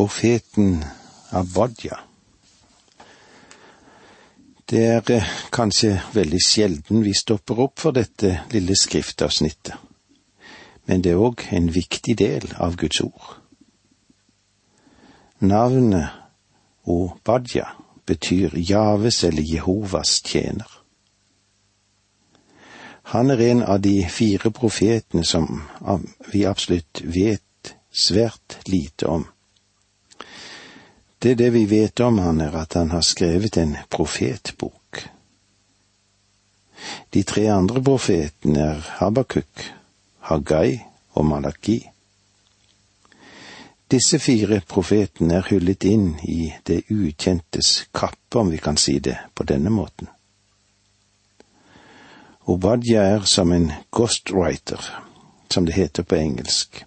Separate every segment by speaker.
Speaker 1: Profeten Abodja. Det er eh, kanskje veldig sjelden vi stopper opp for dette lille skriftavsnittet, men det er òg en viktig del av Guds ord. Navnet Obadja betyr Javes eller Jehovas tjener. Han er en av de fire profetene som vi absolutt vet svært lite om. Det er det vi vet om han, er at han har skrevet en profetbok. De tre andre profetene er Habakuk, Hagai og Malaki. Disse fire profetene er hyllet inn i det ukjentes kappe, om vi kan si det på denne måten. Obadia er som en ghostwriter, som det heter på engelsk.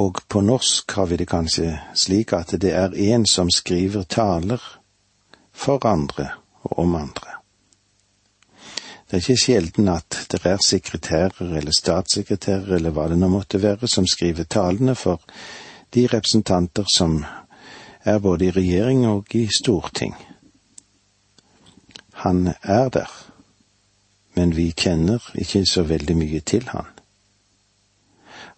Speaker 1: Og på norsk har vi det kanskje slik at det er en som skriver taler for andre og om andre. Det er ikke sjelden at det er sekretærer eller statssekretærer eller hva det nå måtte være som skriver talene for de representanter som er både i regjering og i storting. Han er der, men vi kjenner ikke så veldig mye til han.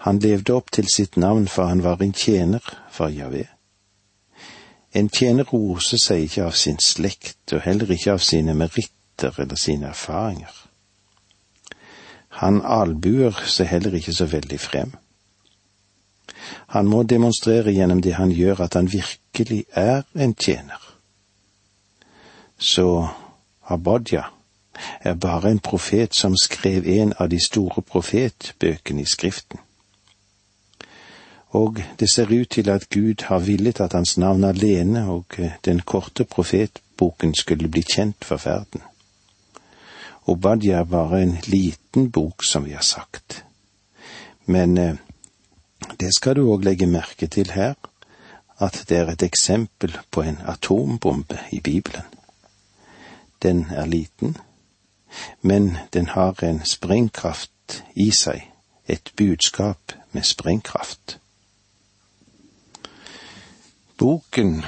Speaker 1: Han levde opp til sitt navn, for han var en tjener for Javé. En tjener roser seg ikke av sin slekt, og heller ikke av sine meritter eller sine erfaringer. Han albuer seg heller ikke så veldig frem. Han må demonstrere gjennom det han gjør at han virkelig er en tjener. Så Abodja er bare en profet som skrev en av de store profetbøkene i Skriften. Og det ser ut til at Gud har villet at hans navn alene og den korte profetboken skulle bli kjent for verden. Obadia er bare en liten bok, som vi har sagt. Men eh, det skal du òg legge merke til her, at det er et eksempel på en atombombe i Bibelen. Den er liten, men den har en sprengkraft i seg, et budskap med sprengkraft. Boken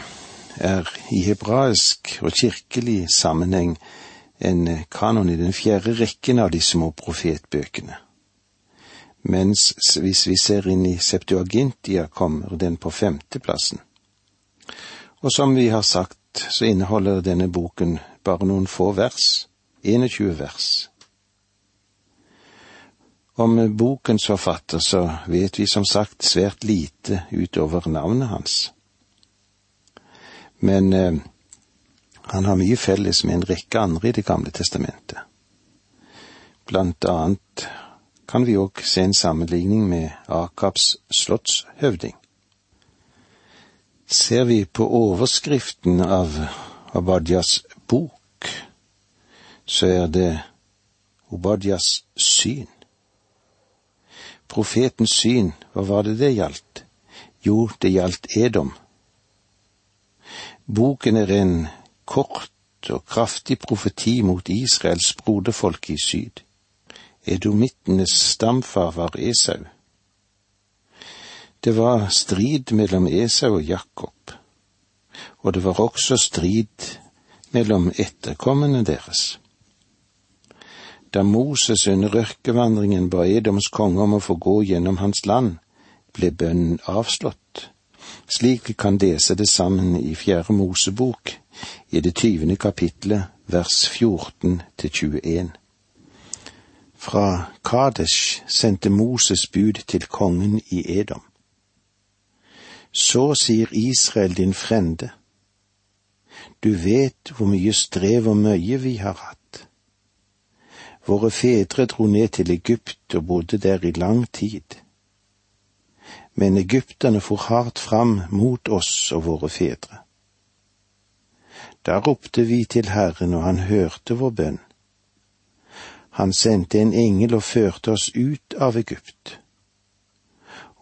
Speaker 1: er i hebraisk og kirkelig sammenheng en kanon i den fjerde rekken av de små profetbøkene. Mens hvis vi ser inn i Septuagintia, kommer den på femteplassen. Og som vi har sagt, så inneholder denne boken bare noen få vers, 21 vers. Om bokens forfatter så vet vi som sagt svært lite utover navnet hans. Men eh, han har mye felles med en rekke andre i Det gamle testamentet. Blant annet kan vi òg se en sammenligning med Akabs slottshøvding. Ser vi på overskriften av Obadjas bok, så er det Obadjas syn. Profetens syn, hva var det det gjaldt? Jo, det gjaldt Edom. Boken er en kort og kraftig profeti mot Israels broderfolk i syd. Edomittenes stamfar var Esau. Det var strid mellom Esau og Jakob, og det var også strid mellom etterkommerne deres. Da Moses under ørkevandringen ba Edoms konge om å få gå gjennom hans land, ble bønnen avslått. Slik vi kan lese det sammen i Fjerde Mosebok i det tyvende kapitlet, vers 14 til 21. Fra Kadesh sendte Moses bud til kongen i Edom. Så sier Israel din frende, du vet hvor mye strev og møye vi har hatt. Våre fedre dro ned til Egypt og bodde der i lang tid. Men egypterne for hardt fram mot oss og våre fedre. Da ropte vi til Herren, og han hørte vår bønn. Han sendte en engel og førte oss ut av Egypt.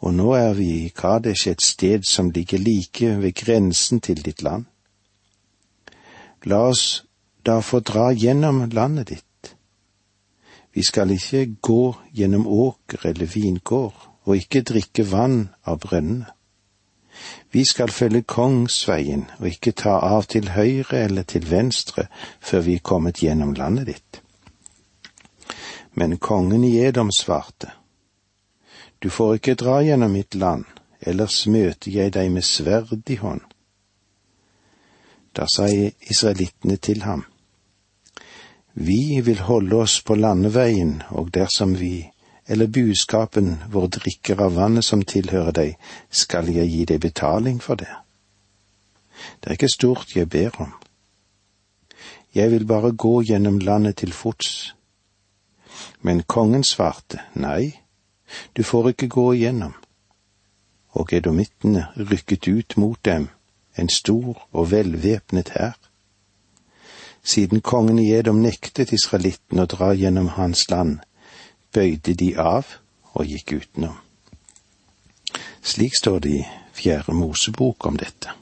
Speaker 1: Og nå er vi i Kadesh, et sted som ligger like ved grensen til ditt land. La oss da få dra gjennom landet ditt. Vi skal ikke gå gjennom åker eller vingård, og ikke drikke vann av brønnene. Vi skal følge kongsveien og ikke ta av til høyre eller til venstre før vi er kommet gjennom landet ditt. Men kongen i Edom svarte, Du får ikke dra gjennom mitt land, ellers møter jeg deg med sverd i hånd. Da sa israelittene til ham, Vi vil holde oss på landeveien, og dersom vi eller buskapen vår drikker av vannet som tilhører deg, skal jeg gi deg betaling for det. Det er ikke stort jeg ber om. Jeg vil bare gå gjennom landet til fots. Men kongen svarte, nei, du får ikke gå igjennom. Og edomittene rykket ut mot dem, en stor og velvæpnet hær. Siden kongen i Edom nektet israelittene å dra gjennom hans land, bøyde de av og gikk utenom. Slik står det i Fjerde Mosebok om dette.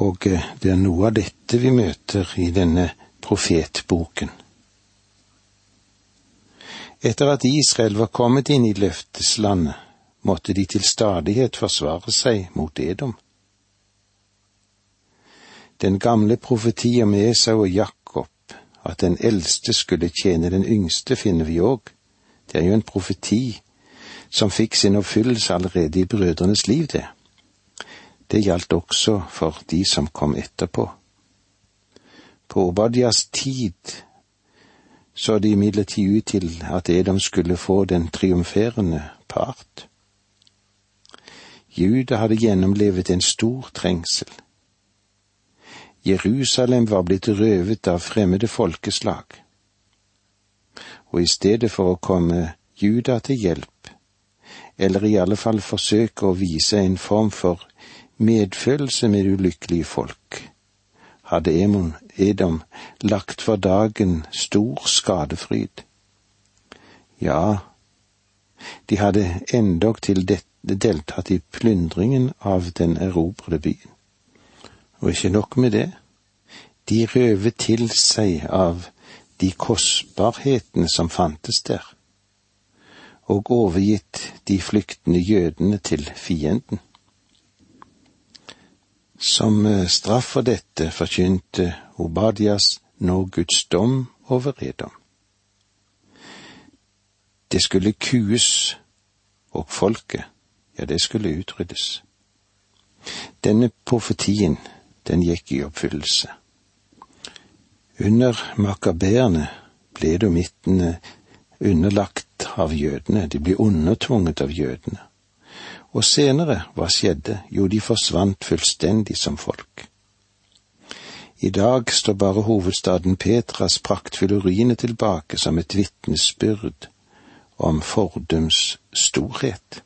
Speaker 1: Og eh, det er noe av dette vi møter i denne profetboken. Etter at Israel var kommet inn i løfteslandet, måtte de til stadighet forsvare seg mot Edom. Den gamle profeti om Esau og Jakob, at den eldste skulle tjene den yngste, finner vi òg det er jo en profeti som fikk sin oppfyllelse allerede i brødrenes liv, det. Det gjaldt også for de som kom etterpå. På Obadias tid så det imidlertid ut til at Edom skulle få den triumferende part. Juda hadde gjennomlevet en stor trengsel. Jerusalem var blitt røvet av fremmede folkeslag og i stedet for å komme Juda til hjelp, eller i alle fall forsøke å vise en form for medfølelse med ulykkelige folk, hadde Edom lagt for dagen stor skadefryd. Ja, de hadde endog til deltatt i plyndringen av den erobrede byen. Og ikke nok med det, de røvet til seg av de kostbarhetene som fantes der, og overgitt de flyktende jødene til fienden. Som eh, straff for dette forkynte Obadias nå Guds dom over Edom. Det skulle kues, og folket, ja, det skulle utryddes. Denne profetien, den gikk i oppfyllelse. Under makabeerne ble domittene underlagt av jødene, de ble undertvunget av jødene. Og senere, hva skjedde? Jo, de forsvant fullstendig som folk. I dag står bare hovedstaden Petras praktfulle ruiner tilbake som et vitnesbyrd om fordums storhet.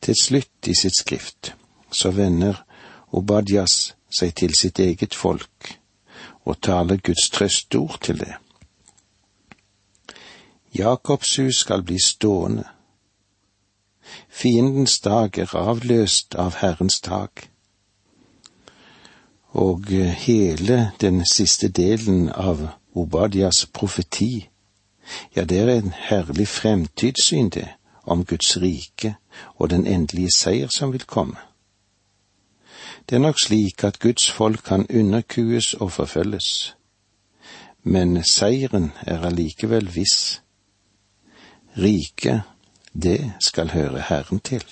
Speaker 1: Til slutt i sitt skrift så vender Obadjas seg til sitt eget folk og taler Guds trøstord til det. Jakobs hus skal bli stående. Fiendens dag er avløst av Herrens dag. Og hele den siste delen av Obadias profeti, ja, det er en herlig fremtidssyn, det, om Guds rike og den endelige seier som vil komme. Det er nok slik at Guds folk kan underkues og forfølges, men seieren er allikevel viss. Riket, det skal høre Herren til.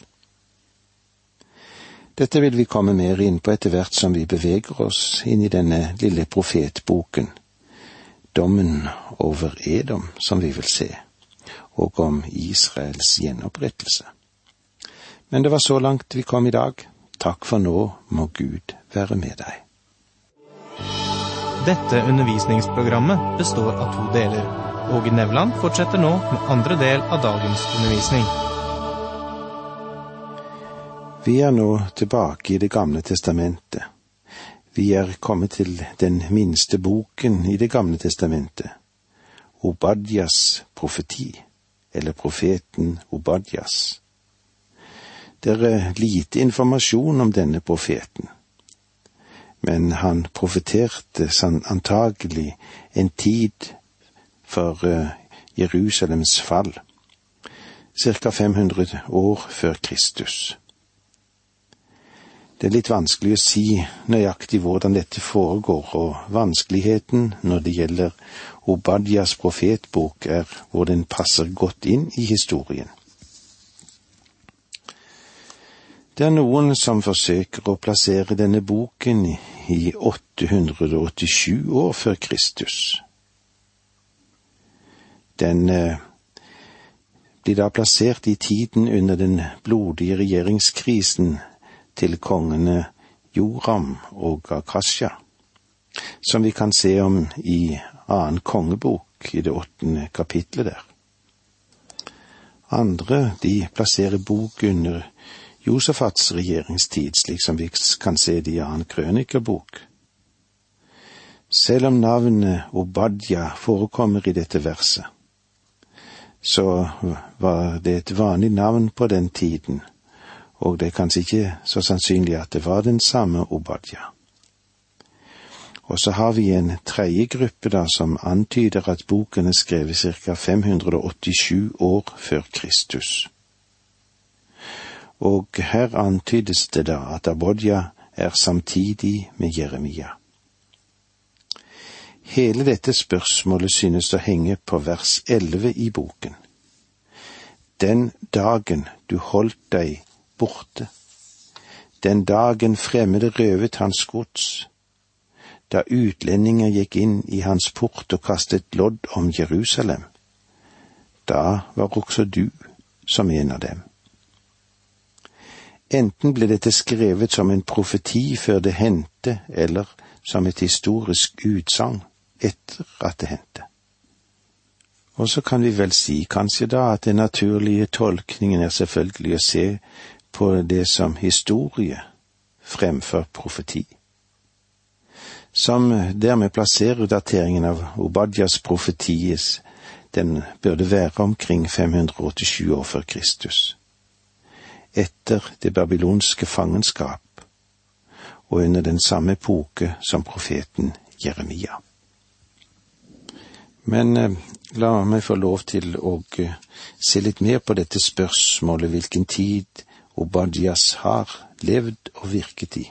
Speaker 1: Dette vil vi komme mer inn på etter hvert som vi beveger oss inn i denne lille profetboken, dommen over Edom, som vi vil se, og om Israels gjenopprettelse. Men det var så langt vi kom i dag. Takk for nå må Gud være med deg.
Speaker 2: Dette undervisningsprogrammet består av to deler. Åge Nevland fortsetter nå med andre del av dagens undervisning.
Speaker 1: Vi er nå tilbake i Det gamle testamentet. Vi er kommet til den minste boken i Det gamle testamentet, Obadjas profeti, eller profeten Obadjas. Det er lite informasjon om denne profeten, men han profeterte antagelig en tid for eh, Jerusalems fall, ca. 500 år før Kristus. Det er litt vanskelig å si nøyaktig hvordan dette foregår, og vanskeligheten når det gjelder Obadias profetbok, er hvor den passer godt inn i historien. Det er noen som forsøker å plassere denne boken i 887 år før Kristus. Den eh, blir da plassert i tiden under den blodige regjeringskrisen til kongene Joram og Akasha, som vi kan se om i annen kongebok i det åttende kapitlet der. Andre de plasserer bok under Josefats regjeringstid, slik som vi kan se det i annen krønikerbok. Selv om navnet Obadja forekommer i dette verset, så var det et vanlig navn på den tiden, og det er kanskje ikke så sannsynlig at det var den samme Obadja. Og så har vi en tredje gruppe da som antyder at boken er skrevet ca. 587 år før Kristus og her antydes det da at Abodja er samtidig med Jeremia. Hele dette spørsmålet synes å henge på vers elleve i boken. Den dagen du holdt deg borte, den dagen fremmede røvet hans gods, da utlendinger gikk inn i hans port og kastet lodd om Jerusalem, da var også du som en av dem. Enten ble dette skrevet som en profeti før det hendte, eller som et historisk utsagn etter at det hendte. Og så kan vi vel si kanskje da at den naturlige tolkningen er selvfølgelig å se på det som historie fremfor profeti. Som dermed plasserer dateringen av Obadjas profeties, den burde være omkring 587 år før Kristus etter det babylonske fangenskap og under den samme epoke som profeten Jeremia. Men eh, la meg få lov til å eh, se litt mer på dette spørsmålet hvilken tid Obadias har levd og virket i.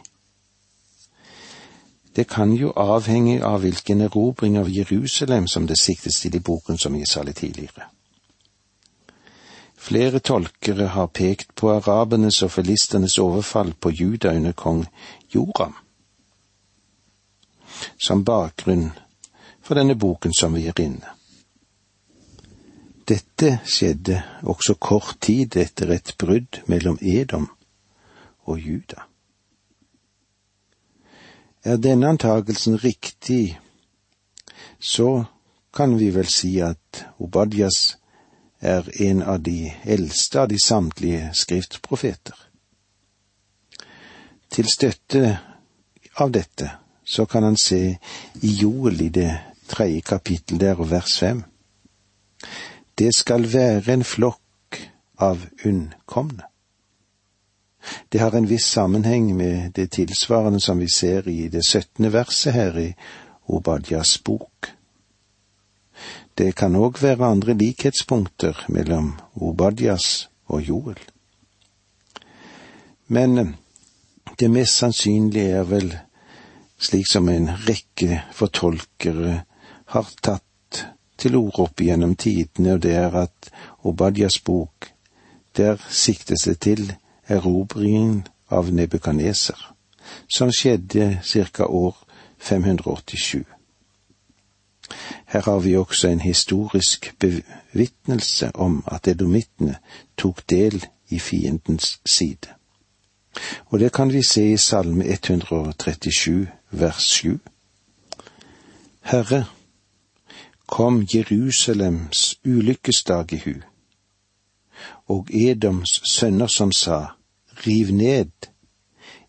Speaker 1: Det kan jo avhenge av hvilken erobring av Jerusalem som det siktes til i boken som jeg sa litt tidligere. Flere tolkere har pekt på arabenes og filisternes overfall på Juda under kong Joram som bakgrunn for denne boken som vi er inne. Dette skjedde også kort tid etter et brudd mellom Edom og Juda. Er denne antagelsen riktig, så kan vi vel si at Obadias er en av de eldste av de samtlige skriftprofeter. Til støtte av dette så kan han se i Joel i det tredje kapittel der og vers fem. Det skal være en flokk av unnkomne. Det har en viss sammenheng med det tilsvarende som vi ser i det syttende verset her i Obadjas bok. Det kan òg være andre likhetspunkter mellom Obadias og Joel. Men eh, det mest sannsynlige er vel, slik som en rekke fortolkere har tatt til orde opp gjennom tidene, og det er at Obadias bok, der siktes det til erobringen av Nebukadneser, som skjedde ca. år 587. Her har vi også en historisk bevitnelse om at edomittene tok del i fiendens side. Og det kan vi se i Salme 137 vers 7. Herre, kom Jerusalems ulykkesdag i hu, og Edoms sønner som sa, riv ned,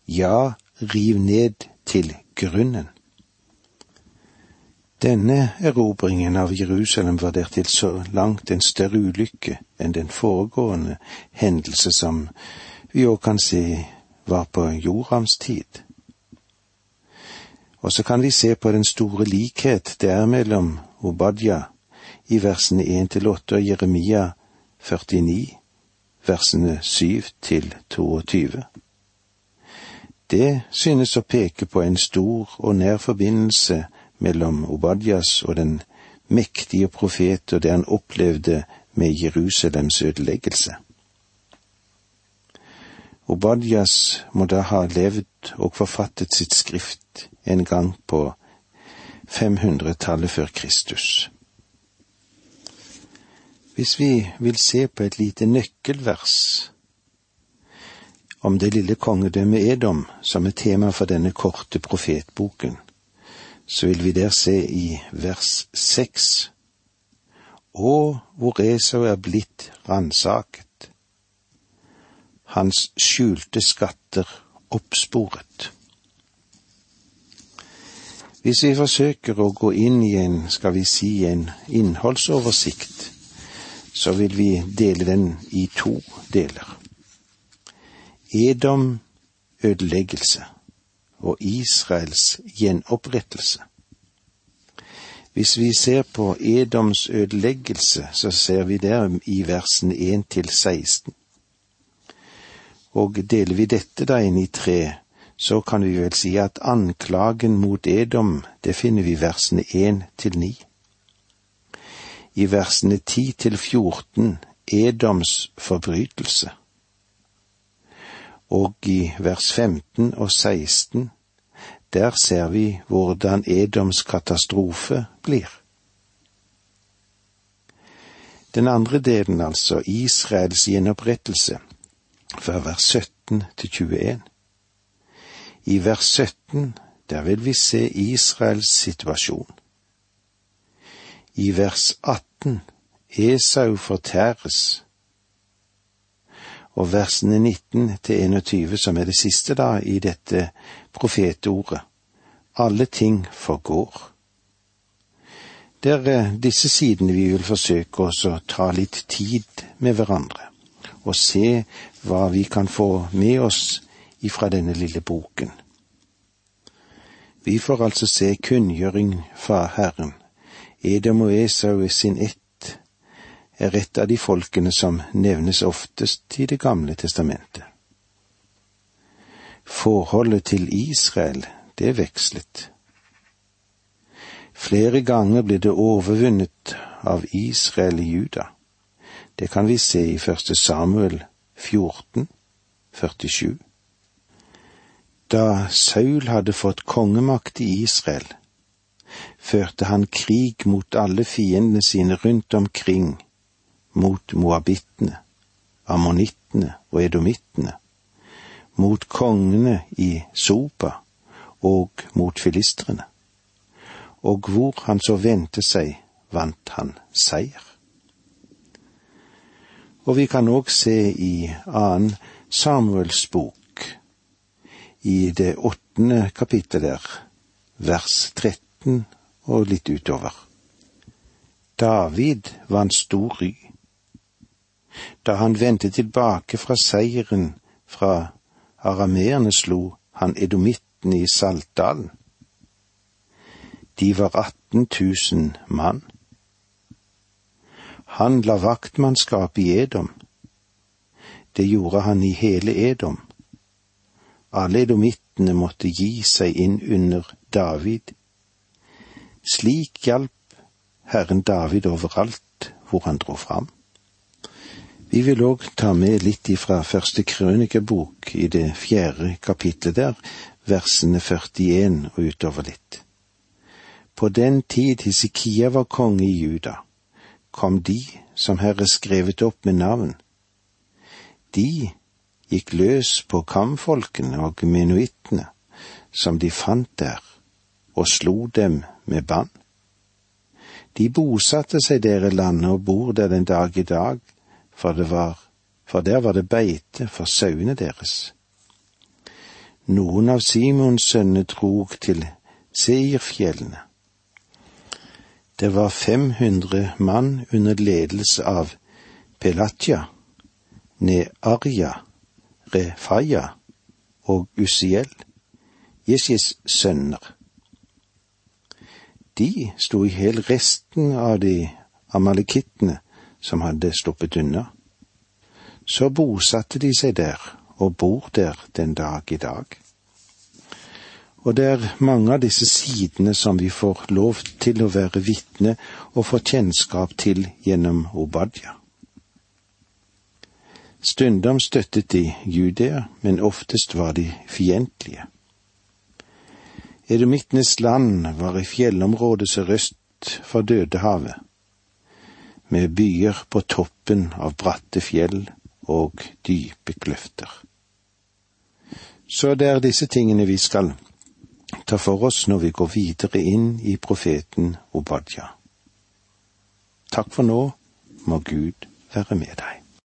Speaker 1: ja, riv ned til grunnen. Denne erobringen av Jerusalem var dertil så langt en større ulykke enn den foregående hendelse som vi òg kan se var på Jorams tid. Og så kan vi se på den store likhet det er mellom Obadja i versene 1 til 8 og Jeremia 49, versene 7 til 22. Det synes å peke på en stor og nær forbindelse mellom Obadias og den mektige profet og det han opplevde med Jerusalems ødeleggelse. Obadias må da ha levd og forfattet sitt skrift en gang på 500-tallet før Kristus. Hvis vi vil se på et lite nøkkelvers om det lille kongedømmet Edom som er tema for denne korte profetboken, så vil vi der se i vers seks og hvor Esau er blitt ransaket, hans skjulte skatter oppsporet. Hvis vi forsøker å gå inn i en, skal vi si, en innholdsoversikt, så vil vi dele den i to deler. Edom ødeleggelse og Israels gjenopprettelse. Hvis vi ser på Edoms ødeleggelse, så ser vi der i versene 1 til 16. Og deler vi dette da inn i tre, så kan vi vel si at anklagen mot Edom, det finner vi i versene 1 til 9. I versene 10 til 14 Edoms forbrytelse og i vers 15 og 16, der ser vi hvordan Edoms katastrofe blir. Den andre delen, altså Israels gjenopprettelse, fra vers 17 til 21. I vers 17, der vil vi se Israels situasjon. I vers 18, Esau fortæres og versene 19 til 21, som er det siste da i dette profetordet. Alle ting forgår. Det er eh, disse sidene vi vil forsøke oss å ta litt tid med hverandre, og se hva vi kan få med oss ifra denne lille boken. Vi får altså se kunngjøring fra Herren. Edom og Esau er sin ett er et av de folkene som nevnes oftest i Det gamle testamentet. Forholdet til Israel, det vekslet. Flere ganger ble det overvunnet av Israel i Juda. Det kan vi se i første Samuel 14, 47. Da Saul hadde fått kongemakt i Israel, førte han krig mot alle fiendene sine rundt omkring mot moabittene, ammonittene og edomittene, mot kongene i Sopa og mot filistrene. Og hvor han så vendte seg, vant han seier. Og vi kan òg se i annen Samuels bok, i det åttende kapittel der, vers 13 og litt utover. David vant stor ry da han vendte tilbake fra seieren fra arameerne, slo han edomitten i Saltdalen. De var 18 000 mann. Han la vaktmannskap i Edom. Det gjorde han i hele Edom. Alle edomittene måtte gi seg inn under David. Slik hjalp Herren David overalt hvor han dro fram. Vi vil òg ta med litt ifra første krønikebok i det fjerde kapitlet der, versene 41 og utover litt. På den tid Hisikia var konge i Juda, kom de som her er skrevet opp med navn. De gikk løs på kamfolkene og menuittene som de fant der, og slo dem med bann. De bosatte seg der i landet og bor der den dag i dag, for, var, for der var det beite for sauene deres. Noen av Simons sønner drog til Seirfjellene. Det var 500 mann under ledelse av Pelatja, Nearja, Refaya og Usiel, Jesjes sønner. De sto i hel resten av de amalekittene som hadde sluppet unna. Så bosatte de seg der og bor der den dag i dag. Og det er mange av disse sidene som vi får lov til å være vitne og få kjennskap til gjennom Obadja. Stundom støttet de Judea, men oftest var de fiendtlige. Edomittenes land var i fjellområdet sørøst for Dødehavet, med byer på toppen av bratte fjell og dype kløfter. Så det er disse tingene vi skal ta for oss når vi går videre inn i profeten Obadja. Takk for nå, må Gud være med deg.